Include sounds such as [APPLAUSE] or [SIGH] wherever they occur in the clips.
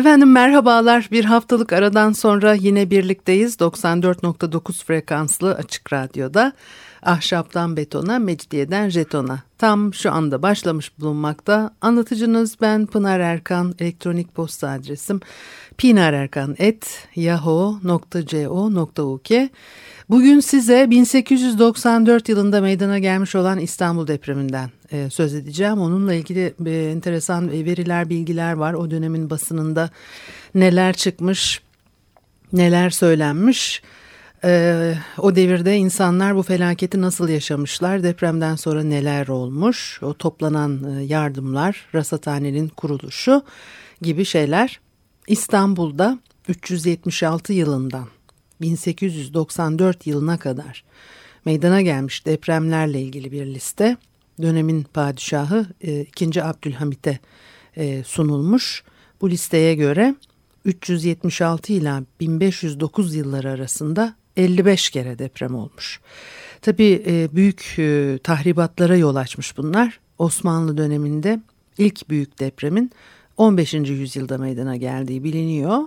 Efendim merhabalar. Bir haftalık aradan sonra yine birlikteyiz. 94.9 frekanslı açık radyoda. Ahşaptan betona, mecidiyeden jetona. Tam şu anda başlamış bulunmakta. Anlatıcınız ben Pınar Erkan. Elektronik posta adresim pinarerkan.yahoo.co.uk Bugün size 1894 yılında meydana gelmiş olan İstanbul depreminden e, söz edeceğim. Onunla ilgili e, enteresan veriler, bilgiler var. O dönemin basınında neler çıkmış, neler söylenmiş. E, o devirde insanlar bu felaketi nasıl yaşamışlar, depremden sonra neler olmuş, o toplanan yardımlar, rasathanenin kuruluşu gibi şeyler. İstanbul'da 376 yılından 1894 yılına kadar meydana gelmiş depremlerle ilgili bir liste dönemin padişahı e, 2. Abdülhamit'e e, sunulmuş. Bu listeye göre 376 ila 1509 yılları arasında 55 kere deprem olmuş. Tabii e, büyük e, tahribatlara yol açmış bunlar. Osmanlı döneminde ilk büyük depremin 15. yüzyılda meydana geldiği biliniyor.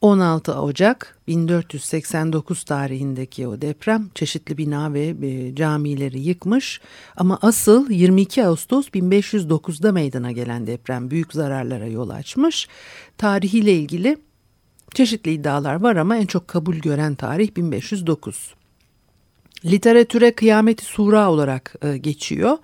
16 Ocak 1489 tarihindeki o deprem çeşitli bina ve e, camileri yıkmış ama asıl 22 Ağustos 1509'da meydana gelen deprem büyük zararlara yol açmış. Tarihiyle ilgili çeşitli iddialar var ama en çok kabul gören tarih 1509. Literatüre kıyameti sura olarak e, geçiyor.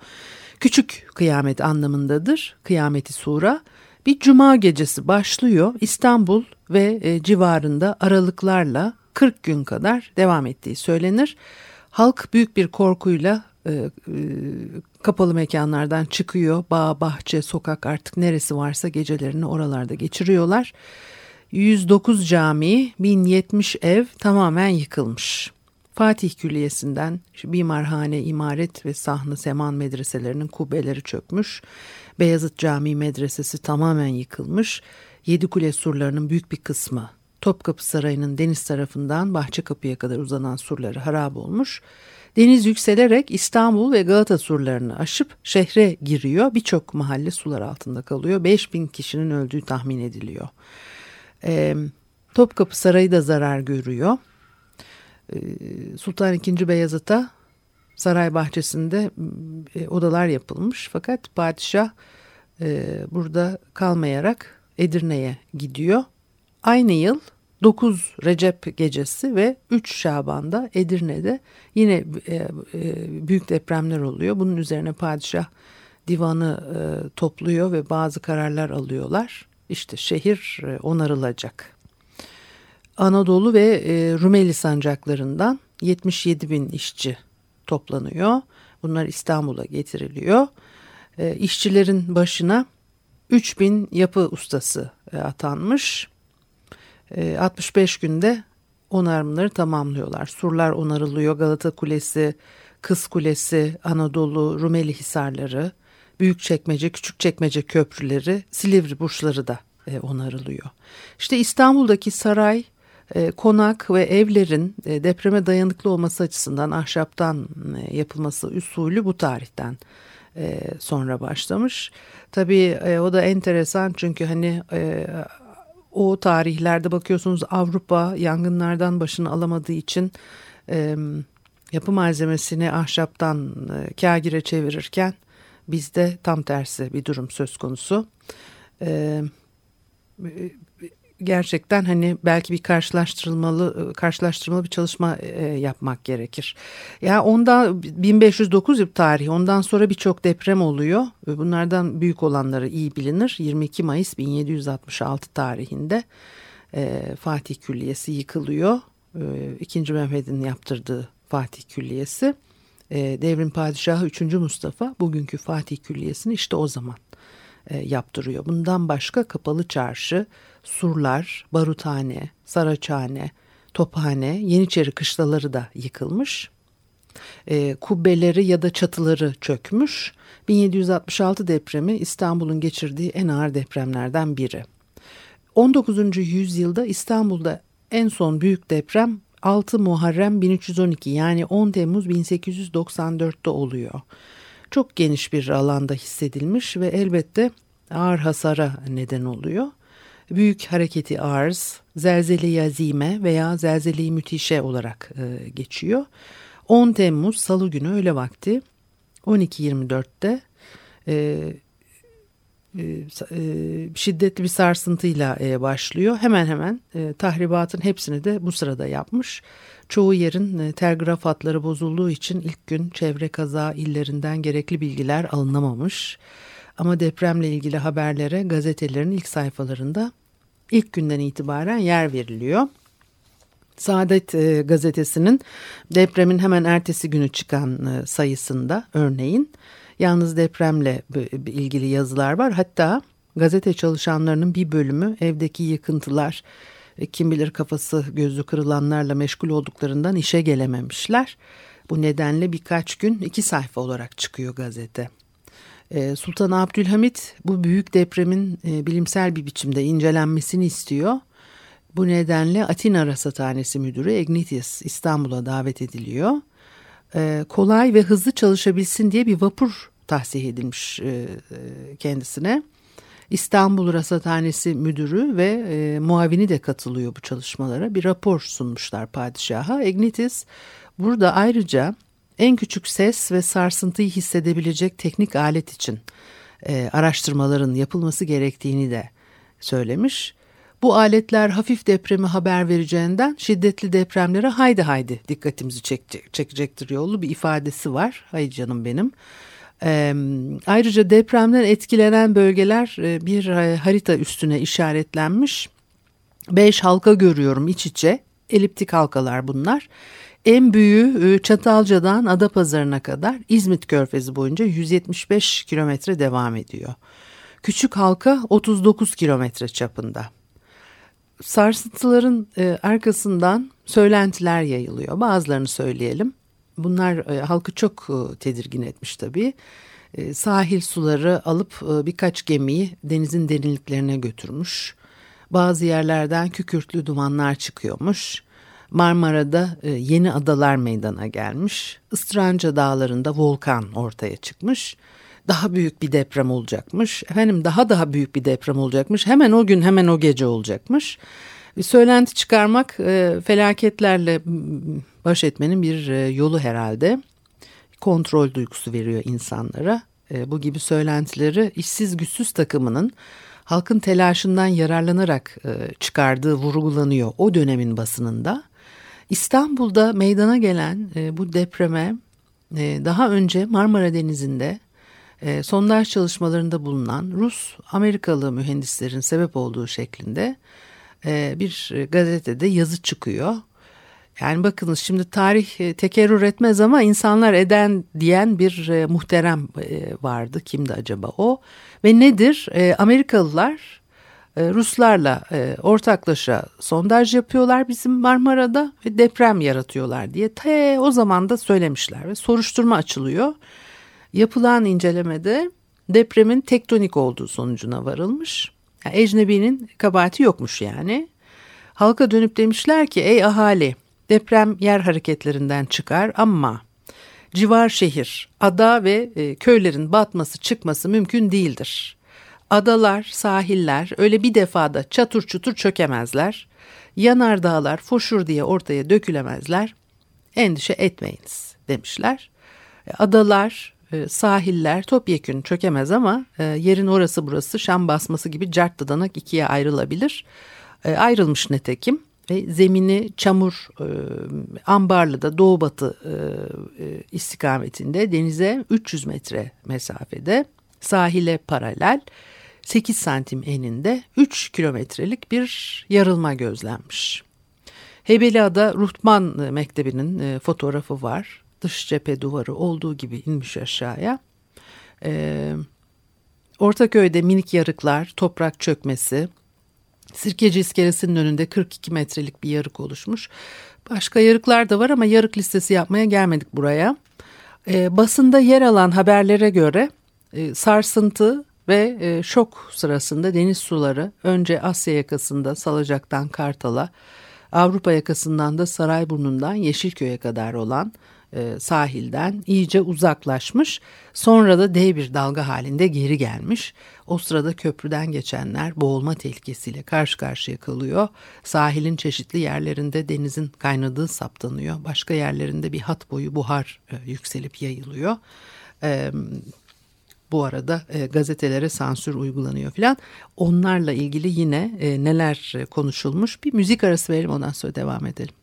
Küçük kıyamet anlamındadır kıyameti sura. Bir cuma gecesi başlıyor İstanbul ve e, civarında aralıklarla 40 gün kadar devam ettiği söylenir. Halk büyük bir korkuyla e, e, kapalı mekanlardan çıkıyor. Bağ, bahçe, sokak artık neresi varsa gecelerini oralarda geçiriyorlar. 109 cami, 1070 ev tamamen yıkılmış. Fatih Külliyesi'nden Bimarhane, İmaret ve Sahne Seman medreselerinin kubbeleri çökmüş. Beyazıt Camii Medresesi tamamen yıkılmış. Yedikule surlarının büyük bir kısmı Topkapı Sarayı'nın deniz tarafından Bahçekapı'ya kadar uzanan surları harap olmuş. Deniz yükselerek İstanbul ve Galata surlarını aşıp şehre giriyor. Birçok mahalle sular altında kalıyor. 5000 kişinin öldüğü tahmin ediliyor. Ee, Topkapı Sarayı da zarar görüyor. Ee, Sultan II. Beyazıt'a saray bahçesinde e, odalar yapılmış. Fakat padişah e, burada kalmayarak Edirne'ye gidiyor. Aynı yıl 9 Recep gecesi ve 3 Şaban'da Edirne'de yine e, büyük depremler oluyor. Bunun üzerine padişah divanı topluyor ve bazı kararlar alıyorlar. İşte şehir onarılacak. Anadolu ve Rumeli sancaklarından 77 bin işçi toplanıyor. Bunlar İstanbul'a getiriliyor. E, işçilerin başına 3000 yapı ustası e, atanmış. E, 65 günde onarımları tamamlıyorlar. Surlar onarılıyor. Galata Kulesi, Kız Kulesi, Anadolu, Rumeli Hisarları, Büyükçekmece, Küçükçekmece köprüleri, Silivri burçları da e, onarılıyor. İşte İstanbul'daki saray e, konak ve evlerin e, depreme dayanıklı olması açısından ahşaptan e, yapılması usulü bu tarihten sonra başlamış. Tabii o da enteresan çünkü hani o tarihlerde bakıyorsunuz Avrupa yangınlardan başını alamadığı için yapı malzemesini ahşaptan kagire çevirirken bizde tam tersi bir durum söz konusu gerçekten hani belki bir karşılaştırılmalı karşılaştırmalı bir çalışma e, yapmak gerekir. Ya onda 1509 yıl tarihi ondan sonra birçok deprem oluyor. Bunlardan büyük olanları iyi bilinir. 22 Mayıs 1766 tarihinde e, Fatih Külliyesi yıkılıyor. E, İkinci Mehmet'in yaptırdığı Fatih Külliyesi. E, devrin padişahı 3. Mustafa bugünkü Fatih Külliyesi'ni işte o zaman e, yaptırıyor. Bundan başka kapalı çarşı, surlar, baruthane, saraçhane, Tophane, Yeniçeri kışlaları da yıkılmış. E, kubbeleri ya da çatıları çökmüş. 1766 depremi İstanbul'un geçirdiği en ağır depremlerden biri. 19. yüzyılda İstanbul'da en son büyük deprem 6 Muharrem 1312 yani 10 Temmuz 1894'te oluyor. Çok geniş bir alanda hissedilmiş ve elbette ağır hasara neden oluyor. Büyük hareketi arz, zelzele yazime veya zelzele müthişe olarak e, geçiyor. 10 Temmuz Salı günü öğle vakti 12.24'te e, e, e, şiddetli bir sarsıntıyla e, başlıyor. Hemen hemen tahribatın hepsini de bu sırada yapmış. Çoğu yerin telgraf hatları bozulduğu için ilk gün çevre kaza illerinden gerekli bilgiler alınamamış. Ama depremle ilgili haberlere gazetelerin ilk sayfalarında ilk günden itibaren yer veriliyor. Saadet e, gazetesinin depremin hemen ertesi günü çıkan e, sayısında örneğin yalnız depremle ilgili yazılar var. Hatta gazete çalışanlarının bir bölümü evdeki yıkıntılar, e, kim bilir kafası gözü kırılanlarla meşgul olduklarından işe gelememişler. Bu nedenle birkaç gün iki sayfa olarak çıkıyor gazete. E, Sultan Abdülhamit bu büyük depremin e, bilimsel bir biçimde incelenmesini istiyor. Bu nedenle Atina Rasathanesi Müdürü Ignatius İstanbul'a davet ediliyor. Ee, kolay ve hızlı çalışabilsin diye bir vapur tahsih edilmiş e, e, kendisine. İstanbul Rasathanesi Müdürü ve e, muavini de katılıyor bu çalışmalara. Bir rapor sunmuşlar padişaha. Ignatius burada ayrıca en küçük ses ve sarsıntıyı hissedebilecek teknik alet için e, araştırmaların yapılması gerektiğini de söylemiş. Bu aletler hafif depremi haber vereceğinden şiddetli depremlere haydi haydi dikkatimizi çekecek, çekecektir yolu bir ifadesi var. Hay canım benim. Ee, ayrıca depremden etkilenen bölgeler e, bir e, harita üstüne işaretlenmiş. Beş halka görüyorum iç içe. Eliptik halkalar bunlar. En büyüğü e, Çatalca'dan Adapazarı'na kadar İzmit Körfezi boyunca 175 kilometre devam ediyor. Küçük halka 39 kilometre çapında sarsıntıların e, arkasından söylentiler yayılıyor. Bazılarını söyleyelim. Bunlar e, halkı çok e, tedirgin etmiş tabii. E, sahil suları alıp e, birkaç gemiyi denizin derinliklerine götürmüş. Bazı yerlerden kükürtlü dumanlar çıkıyormuş. Marmara'da e, yeni adalar meydana gelmiş. Istranca dağlarında volkan ortaya çıkmış daha büyük bir deprem olacakmış. Efendim daha daha büyük bir deprem olacakmış. Hemen o gün hemen o gece olacakmış. Bir söylenti çıkarmak e, felaketlerle baş etmenin bir e, yolu herhalde. Kontrol duygusu veriyor insanlara. E, bu gibi söylentileri işsiz güçsüz takımının halkın telaşından yararlanarak e, çıkardığı vurgulanıyor o dönemin basınında. İstanbul'da meydana gelen e, bu depreme e, daha önce Marmara Denizi'nde e, sondaj çalışmalarında bulunan Rus-Amerikalı mühendislerin sebep olduğu şeklinde e, bir gazetede yazı çıkıyor. Yani bakınız şimdi tarih e, tekerrür etmez ama insanlar eden diyen bir e, muhterem e, vardı. Kimdi acaba o? Ve nedir? E, Amerikalılar e, Ruslarla e, ortaklaşa sondaj yapıyorlar bizim Marmara'da ve deprem yaratıyorlar diye te o zaman da söylemişler ve soruşturma açılıyor. Yapılan incelemede depremin tektonik olduğu sonucuna varılmış. Yani ecnebinin kabahati yokmuş yani. Halka dönüp demişler ki ey ahali deprem yer hareketlerinden çıkar ama civar şehir, ada ve e, köylerin batması çıkması mümkün değildir. Adalar, sahiller öyle bir defada çatır çutur çökemezler. Yanar dağlar foşur diye ortaya dökülemezler. Endişe etmeyiniz demişler. Adalar, e, sahiller topyekün çökemez ama e, yerin orası burası Şam basması gibi cart danak ikiye ayrılabilir. E, ayrılmış netekim ve zemini çamur e, Ambarlı'da doğu batı e, istikametinde denize 300 metre mesafede sahile paralel 8 santim eninde 3 kilometrelik bir yarılma gözlenmiş. Hebeliada Ruhtman Mektebi'nin fotoğrafı var dış cephe duvarı olduğu gibi inmiş aşağıya. Ee, Ortaköy'de minik yarıklar, toprak çökmesi, Sirkeci iskelesinin önünde 42 metrelik bir yarık oluşmuş. Başka yarıklar da var ama yarık listesi yapmaya gelmedik buraya. E, basında yer alan haberlere göre e, sarsıntı ve e, şok sırasında deniz suları önce Asya yakasında Salacak'tan Kartal'a, Avrupa yakasından da Sarayburnu'ndan Yeşilköy'e kadar olan e, sahilden iyice uzaklaşmış. Sonra da dev bir dalga halinde geri gelmiş. O sırada köprüden geçenler boğulma tehlikesiyle karşı karşıya kalıyor. Sahilin çeşitli yerlerinde denizin kaynadığı saptanıyor. Başka yerlerinde bir hat boyu buhar e, yükselip yayılıyor. E, bu arada gazetelere sansür uygulanıyor filan. Onlarla ilgili yine neler konuşulmuş bir müzik arası verelim ondan sonra devam edelim.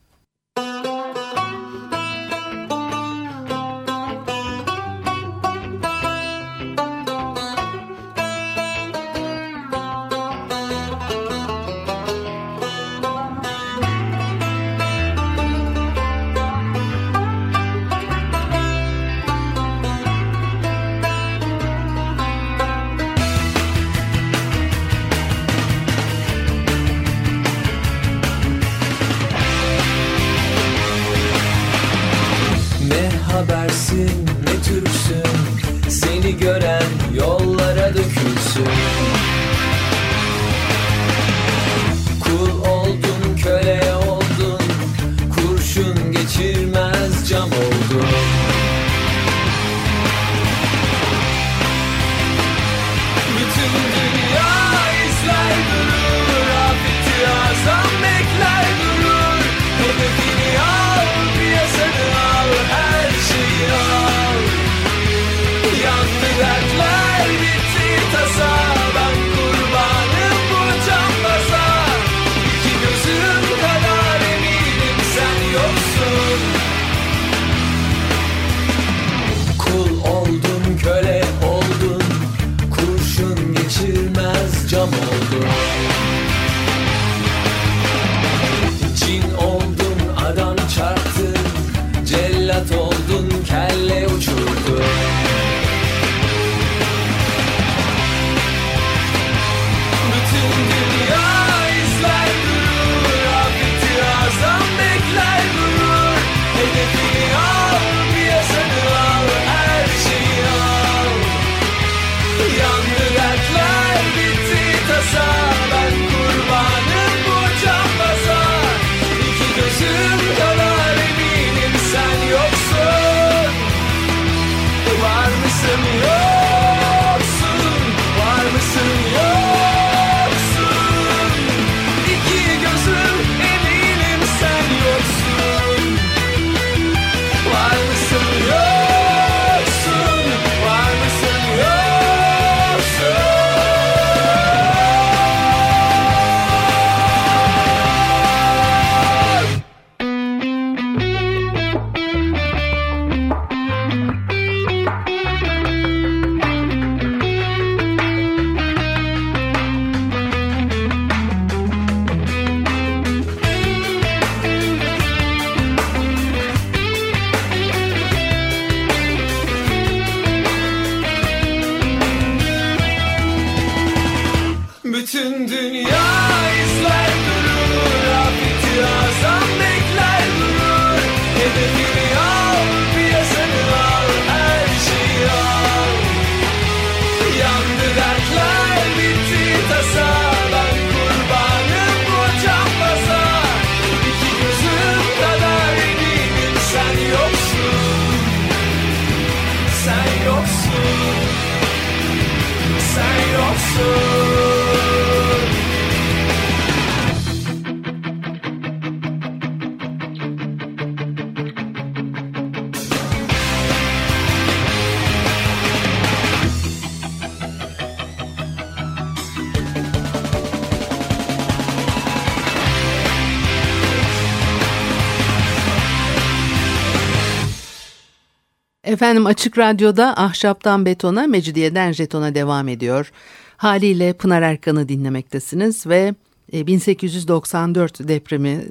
Efendim Açık Radyo'da Ahşaptan Betona, Mecidiyeden Jeton'a devam ediyor. Haliyle Pınar Erkan'ı dinlemektesiniz ve 1894 e, depremi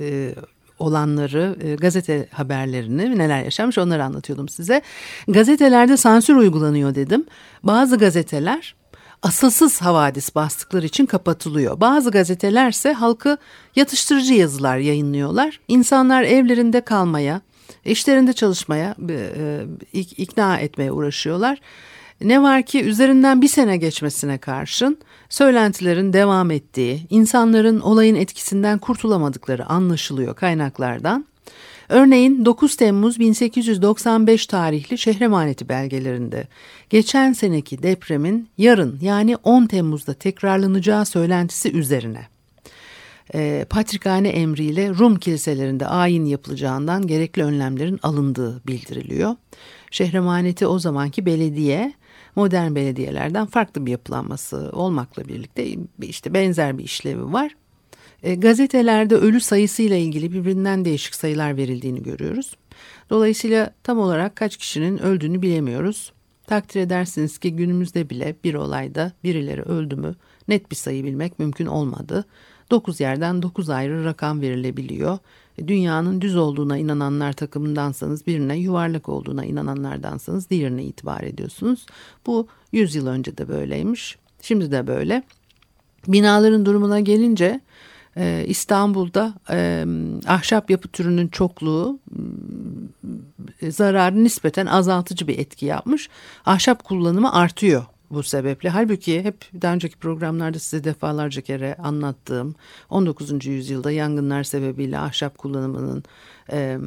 e, olanları, e, gazete haberlerini, neler yaşamış onları anlatıyordum size. Gazetelerde sansür uygulanıyor dedim. Bazı gazeteler asılsız havadis bastıkları için kapatılıyor. Bazı gazetelerse halkı yatıştırıcı yazılar yayınlıyorlar. İnsanlar evlerinde kalmaya, işlerinde çalışmaya, e, ikna etmeye uğraşıyorlar. Ne var ki üzerinden bir sene geçmesine karşın söylentilerin devam ettiği, insanların olayın etkisinden kurtulamadıkları anlaşılıyor kaynaklardan. Örneğin 9 Temmuz 1895 tarihli şehre emaneti belgelerinde geçen seneki depremin yarın yani 10 Temmuz'da tekrarlanacağı söylentisi üzerine e, patrikhane emriyle Rum kiliselerinde ayin yapılacağından gerekli önlemlerin alındığı bildiriliyor. Şehremaneti o zamanki belediye modern belediyelerden farklı bir yapılanması olmakla birlikte işte benzer bir işlevi var. E, gazetelerde ölü sayısıyla ilgili birbirinden değişik sayılar verildiğini görüyoruz. Dolayısıyla tam olarak kaç kişinin öldüğünü bilemiyoruz. Takdir edersiniz ki günümüzde bile bir olayda birileri öldü mü net bir sayı bilmek mümkün olmadı. 9 yerden 9 ayrı rakam verilebiliyor. E, dünyanın düz olduğuna inananlar takımındansanız birine yuvarlak olduğuna inananlardansanız diğerine itibar ediyorsunuz. Bu 100 yıl önce de böyleymiş. Şimdi de böyle. Binaların durumuna gelince e, İstanbul'da e, ahşap yapı türünün çokluğu zararı nispeten azaltıcı bir etki yapmış. Ahşap kullanımı artıyor bu sebeple. Halbuki hep daha önceki programlarda size defalarca kere anlattığım 19. yüzyılda yangınlar sebebiyle ahşap kullanımının e,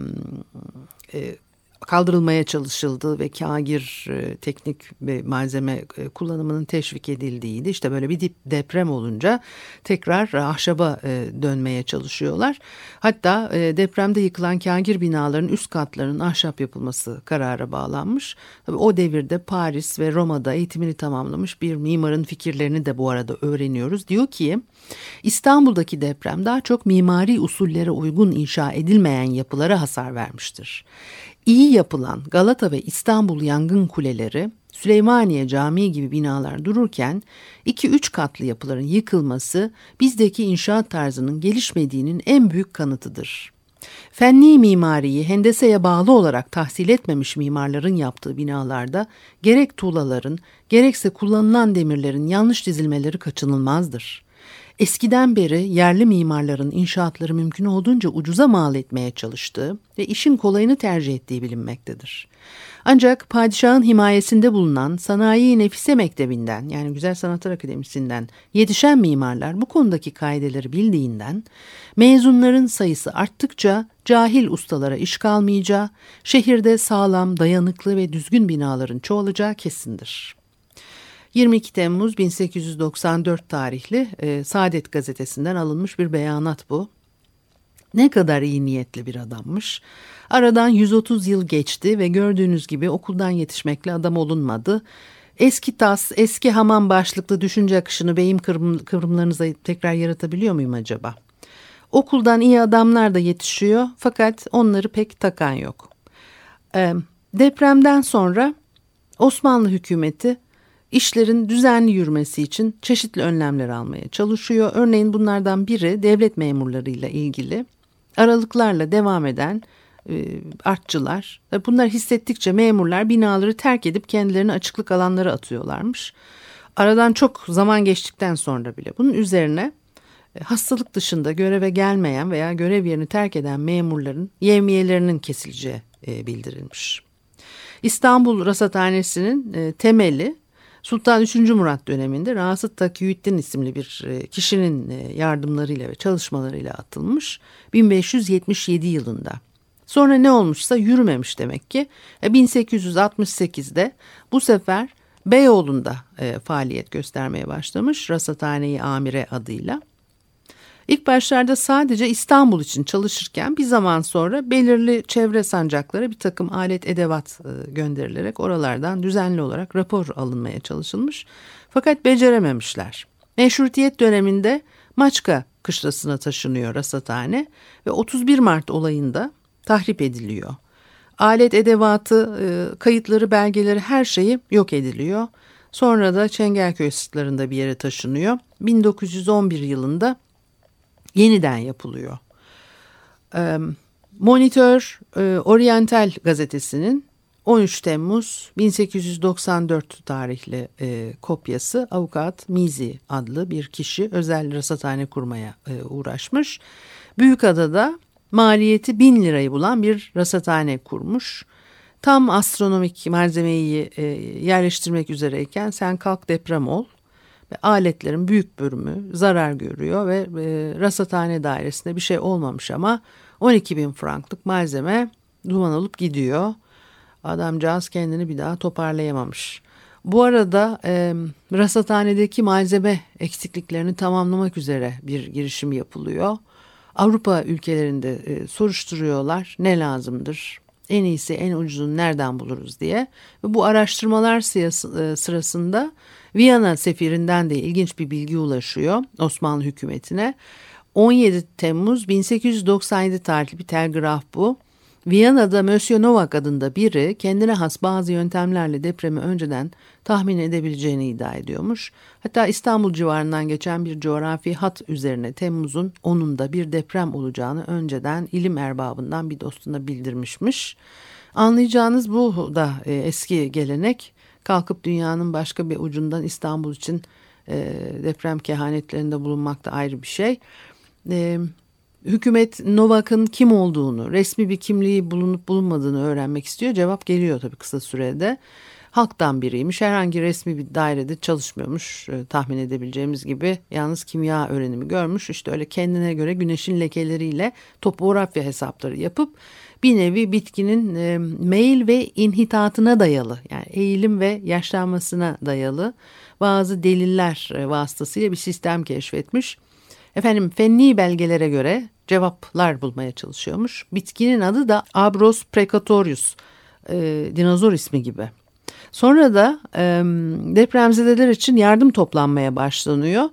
e, kaldırılmaya çalışıldığı ve kagir e, teknik ve malzeme e, kullanımının teşvik edildiğiydi. İşte böyle bir deprem olunca tekrar ahşaba e, dönmeye çalışıyorlar. Hatta depremde yıkılan kagir binaların üst katlarının ahşap yapılması karara bağlanmış. Tabii o devirde Paris ve Roma'da eğitimini tamamlamış bir mimarın fikirlerini de bu arada öğreniyoruz. Diyor ki İstanbul'daki deprem daha çok mimari usullere uygun inşa edilmeyen yapılara hasar vermiştir. İyi yapılan Galata ve İstanbul yangın kuleleri, Süleymaniye Camii gibi binalar dururken 2-3 katlı yapıların yıkılması bizdeki inşaat tarzının gelişmediğinin en büyük kanıtıdır. Fenni mimariyi hendeseye bağlı olarak tahsil etmemiş mimarların yaptığı binalarda gerek tuğlaların gerekse kullanılan demirlerin yanlış dizilmeleri kaçınılmazdır. Eskiden beri yerli mimarların inşaatları mümkün olduğunca ucuza mal etmeye çalıştığı ve işin kolayını tercih ettiği bilinmektedir. Ancak padişahın himayesinde bulunan Sanayi Nefise Mektebi'nden yani Güzel Sanatlar Akademisi'nden yetişen mimarlar bu konudaki kaideleri bildiğinden mezunların sayısı arttıkça cahil ustalara iş kalmayacağı, şehirde sağlam, dayanıklı ve düzgün binaların çoğalacağı kesindir. 22 Temmuz 1894 tarihli e, Saadet gazetesinden alınmış bir beyanat bu. Ne kadar iyi niyetli bir adammış. Aradan 130 yıl geçti ve gördüğünüz gibi okuldan yetişmekle adam olunmadı. Eski tas, eski hamam başlıklı düşünce akışını beyim kıvrım, kıvrımlarınıza tekrar yaratabiliyor muyum acaba? Okuldan iyi adamlar da yetişiyor fakat onları pek takan yok. E, depremden sonra Osmanlı hükümeti işlerin düzenli yürümesi için çeşitli önlemler almaya çalışıyor. Örneğin bunlardan biri devlet memurlarıyla ilgili aralıklarla devam eden e, artçılar. Bunlar hissettikçe memurlar binaları terk edip kendilerini açıklık alanlara atıyorlarmış. Aradan çok zaman geçtikten sonra bile bunun üzerine e, hastalık dışında göreve gelmeyen veya görev yerini terk eden memurların yevmiyelerinin kesileceği e, bildirilmiş. İstanbul Rasathanesi'nin e, temeli Sultan 3. Murat döneminde Rasıt Takiyüddin isimli bir e, kişinin e, yardımlarıyla ve çalışmalarıyla atılmış 1577 yılında. Sonra ne olmuşsa yürümemiş demek ki. 1868'de e, bu sefer Beyoğlu'nda faaliyet göstermeye başlamış Rasathaneyi Amire adıyla. İlk başlarda sadece İstanbul için çalışırken bir zaman sonra belirli çevre sancaklara bir takım alet edevat e, gönderilerek oralardan düzenli olarak rapor alınmaya çalışılmış. Fakat becerememişler. Meşrutiyet döneminde Maçka kışlasına taşınıyor rasathane ve 31 Mart olayında tahrip ediliyor. Alet edevatı, e, kayıtları, belgeleri her şeyi yok ediliyor. Sonra da Çengelköy sırtlarında bir yere taşınıyor. 1911 yılında yeniden yapılıyor. Monitör Oriental gazetesinin 13 Temmuz 1894 tarihli e, kopyası avukat Mizi adlı bir kişi özel rasathane kurmaya e, uğraşmış. Büyükada'da maliyeti bin lirayı bulan bir rasathane kurmuş. Tam astronomik malzemeyi e, yerleştirmek üzereyken sen kalk deprem ol aletlerin büyük bölümü zarar görüyor ve e, rasathane dairesinde bir şey olmamış ama 12 bin franklık malzeme duman olup gidiyor. Adamcağız kendini bir daha toparlayamamış. Bu arada e, rasathanedeki malzeme eksikliklerini tamamlamak üzere bir girişim yapılıyor. Avrupa ülkelerinde e, soruşturuyorlar ne lazımdır, en iyisi en ucuzunu nereden buluruz diye. Ve bu araştırmalar e, sırasında Viyana sefirinden de ilginç bir bilgi ulaşıyor Osmanlı hükümetine. 17 Temmuz 1897 tarihli bir telgraf bu. Viyana'da Monsieur Novak adında biri kendine has bazı yöntemlerle depremi önceden tahmin edebileceğini iddia ediyormuş. Hatta İstanbul civarından geçen bir coğrafi hat üzerine Temmuz'un 10'unda bir deprem olacağını önceden ilim erbabından bir dostuna bildirmişmiş. Anlayacağınız bu da e, eski gelenek kalkıp dünyanın başka bir ucundan İstanbul için e, deprem kehanetlerinde bulunmak da ayrı bir şey. E, hükümet Novak'ın kim olduğunu, resmi bir kimliği bulunup bulunmadığını öğrenmek istiyor. Cevap geliyor tabii kısa sürede. Halktan biriymiş, herhangi resmi bir dairede çalışmıyormuş e, tahmin edebileceğimiz gibi. Yalnız kimya öğrenimi görmüş. İşte öyle kendine göre güneşin lekeleriyle topografya hesapları yapıp bir nevi bitkinin e, meyil ve inhitatına dayalı yani eğilim ve yaşlanmasına dayalı bazı deliller e, vasıtasıyla bir sistem keşfetmiş. Efendim fenni belgelere göre cevaplar bulmaya çalışıyormuş. Bitkinin adı da Abros precatorius, e, dinozor ismi gibi. Sonra da e, depremzedeler için yardım toplanmaya başlanıyor.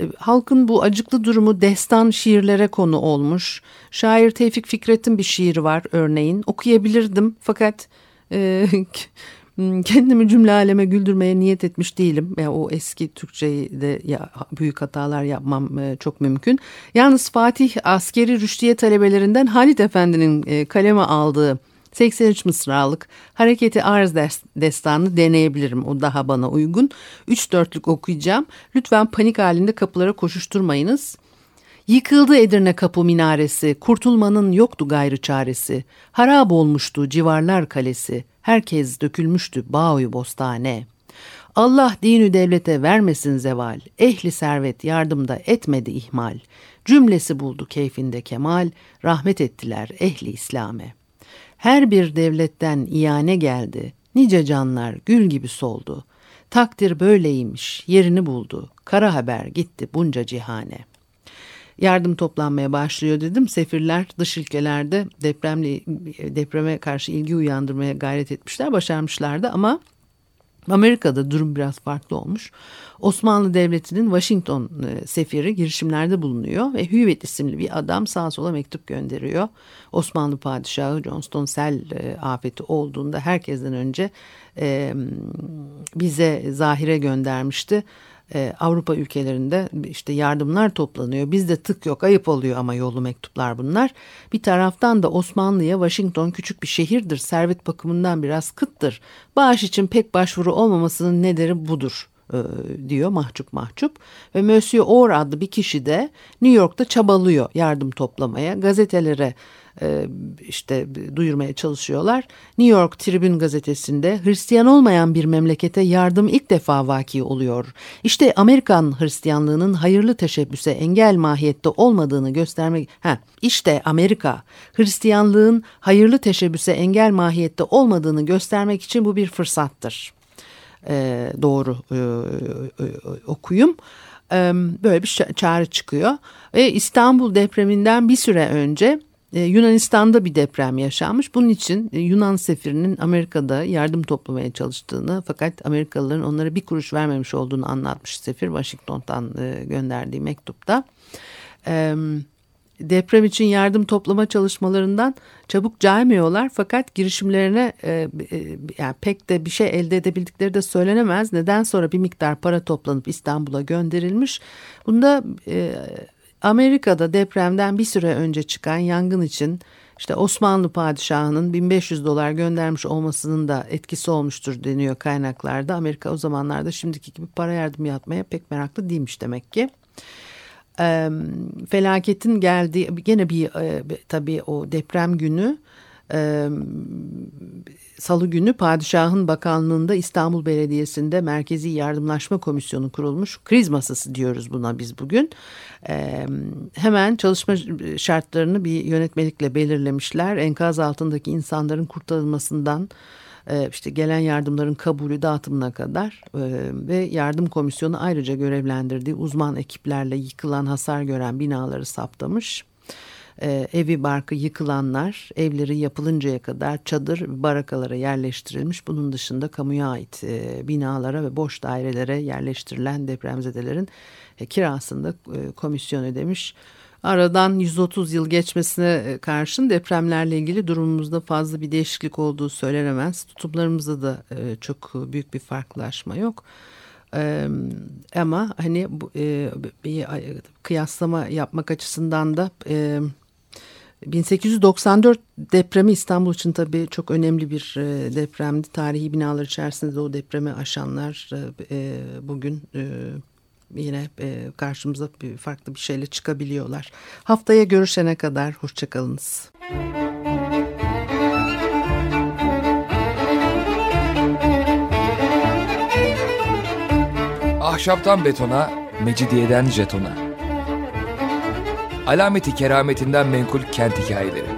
E, halkın bu acıklı durumu destan şiirlere konu olmuş. Şair Tevfik Fikret'in bir şiiri var örneğin. Okuyabilirdim fakat e, [LAUGHS] [LAUGHS] kendimi cümle aleme güldürmeye niyet etmiş değilim. Yani o eski Türkçeyi de ya, büyük hatalar yapmam e, çok mümkün. Yalnız Fatih askeri rüştiye talebelerinden Halit Efendi'nin e, kaleme aldığı 83 mısralık hareketi arz destanı deneyebilirim. O daha bana uygun. 3 dörtlük okuyacağım. Lütfen panik halinde kapılara koşuşturmayınız. Yıkıldı Edirne kapı minaresi, kurtulmanın yoktu gayrı çaresi. Harap olmuştu civarlar kalesi, herkes dökülmüştü bağuyu bostane. Allah dinü devlete vermesin zeval, ehli servet yardımda etmedi ihmal. Cümlesi buldu keyfinde kemal, rahmet ettiler ehli İslam'e. Her bir devletten iyane geldi, nice canlar gül gibi soldu. Takdir böyleymiş, yerini buldu, kara haber gitti bunca cihane.'' Yardım toplanmaya başlıyor dedim. Sefirler dış ülkelerde depremle depreme karşı ilgi uyandırmaya gayret etmişler, başarmışlardı ama Amerika'da durum biraz farklı olmuş. Osmanlı Devleti'nin Washington e, sefiri girişimlerde bulunuyor ve Hüvet isimli bir adam sağa sola mektup gönderiyor. Osmanlı padişahı Johnston sel e, afeti olduğunda herkesten önce e, bize zahire göndermişti e, Avrupa ülkelerinde işte yardımlar toplanıyor. Bizde tık yok ayıp oluyor ama yollu mektuplar bunlar. Bir taraftan da Osmanlı'ya Washington küçük bir şehirdir. Servet bakımından biraz kıttır. Bağış için pek başvuru olmamasının nedeni budur e, diyor mahcup mahcup ve Monsieur Orr adlı bir kişi de New York'ta çabalıyor yardım toplamaya gazetelere e, işte duyurmaya çalışıyorlar. New York Tribune gazetesinde Hristiyan olmayan bir memlekete yardım ilk defa vaki oluyor. İşte Amerikan Hristiyanlığının hayırlı teşebbüse engel mahiyette olmadığını göstermek... Ha, işte Amerika Hristiyanlığın hayırlı teşebbüse engel mahiyette olmadığını göstermek için bu bir fırsattır. Ee, doğru e, e, e okuyum böyle bir çağrı çıkıyor. Ve İstanbul depreminden bir süre önce ee, Yunanistan'da bir deprem yaşanmış. Bunun için e, Yunan sefirinin Amerika'da yardım toplamaya çalıştığını fakat Amerikalıların onlara bir kuruş vermemiş olduğunu anlatmış sefir Washington'dan e, gönderdiği mektupta. Deprem için yardım toplama çalışmalarından çabuk caymıyorlar fakat girişimlerine e, yani pek de bir şey elde edebildikleri de söylenemez. Neden sonra bir miktar para toplanıp İstanbul'a gönderilmiş. Bunda Amerika'da depremden bir süre önce çıkan yangın için işte Osmanlı padişahının 1500 dolar göndermiş olmasının da etkisi olmuştur deniyor kaynaklarda. Amerika o zamanlarda şimdiki gibi para yardım yapmaya pek meraklı değilmiş demek ki. E, felaketin geldiği gene bir e, tabii o deprem günü e, Salı günü Padişahın Bakanlığı'nda İstanbul Belediyesi'nde Merkezi Yardımlaşma Komisyonu kurulmuş. Kriz masası diyoruz buna biz bugün. E, hemen çalışma şartlarını bir yönetmelikle belirlemişler. Enkaz altındaki insanların kurtarılmasından işte gelen yardımların kabulü dağıtımına kadar ve yardım komisyonu ayrıca görevlendirdiği uzman ekiplerle yıkılan hasar gören binaları saptamış e, evi barkı yıkılanlar evleri yapılıncaya kadar çadır barakalara yerleştirilmiş. Bunun dışında kamuya ait e, binalara ve boş dairelere yerleştirilen depremzedelerin e, kirasında e, komisyon ödemiş. Aradan 130 yıl geçmesine e, karşın depremlerle ilgili durumumuzda fazla bir değişiklik olduğu söylenemez. Tutumlarımızda da e, çok büyük bir farklılaşma yok. Ama hani e, bir kıyaslama yapmak açısından da e, 1894 depremi İstanbul için tabii çok önemli bir e, depremdi. Tarihi binalar içerisinde de o depremi aşanlar e, e, bugün yine karşımıza bir farklı bir şeyle çıkabiliyorlar. Haftaya görüşene kadar hoşçakalınız. Ahşaptan betona, mecidiyeden jetona. Alameti kerametinden menkul kent hikayeleri.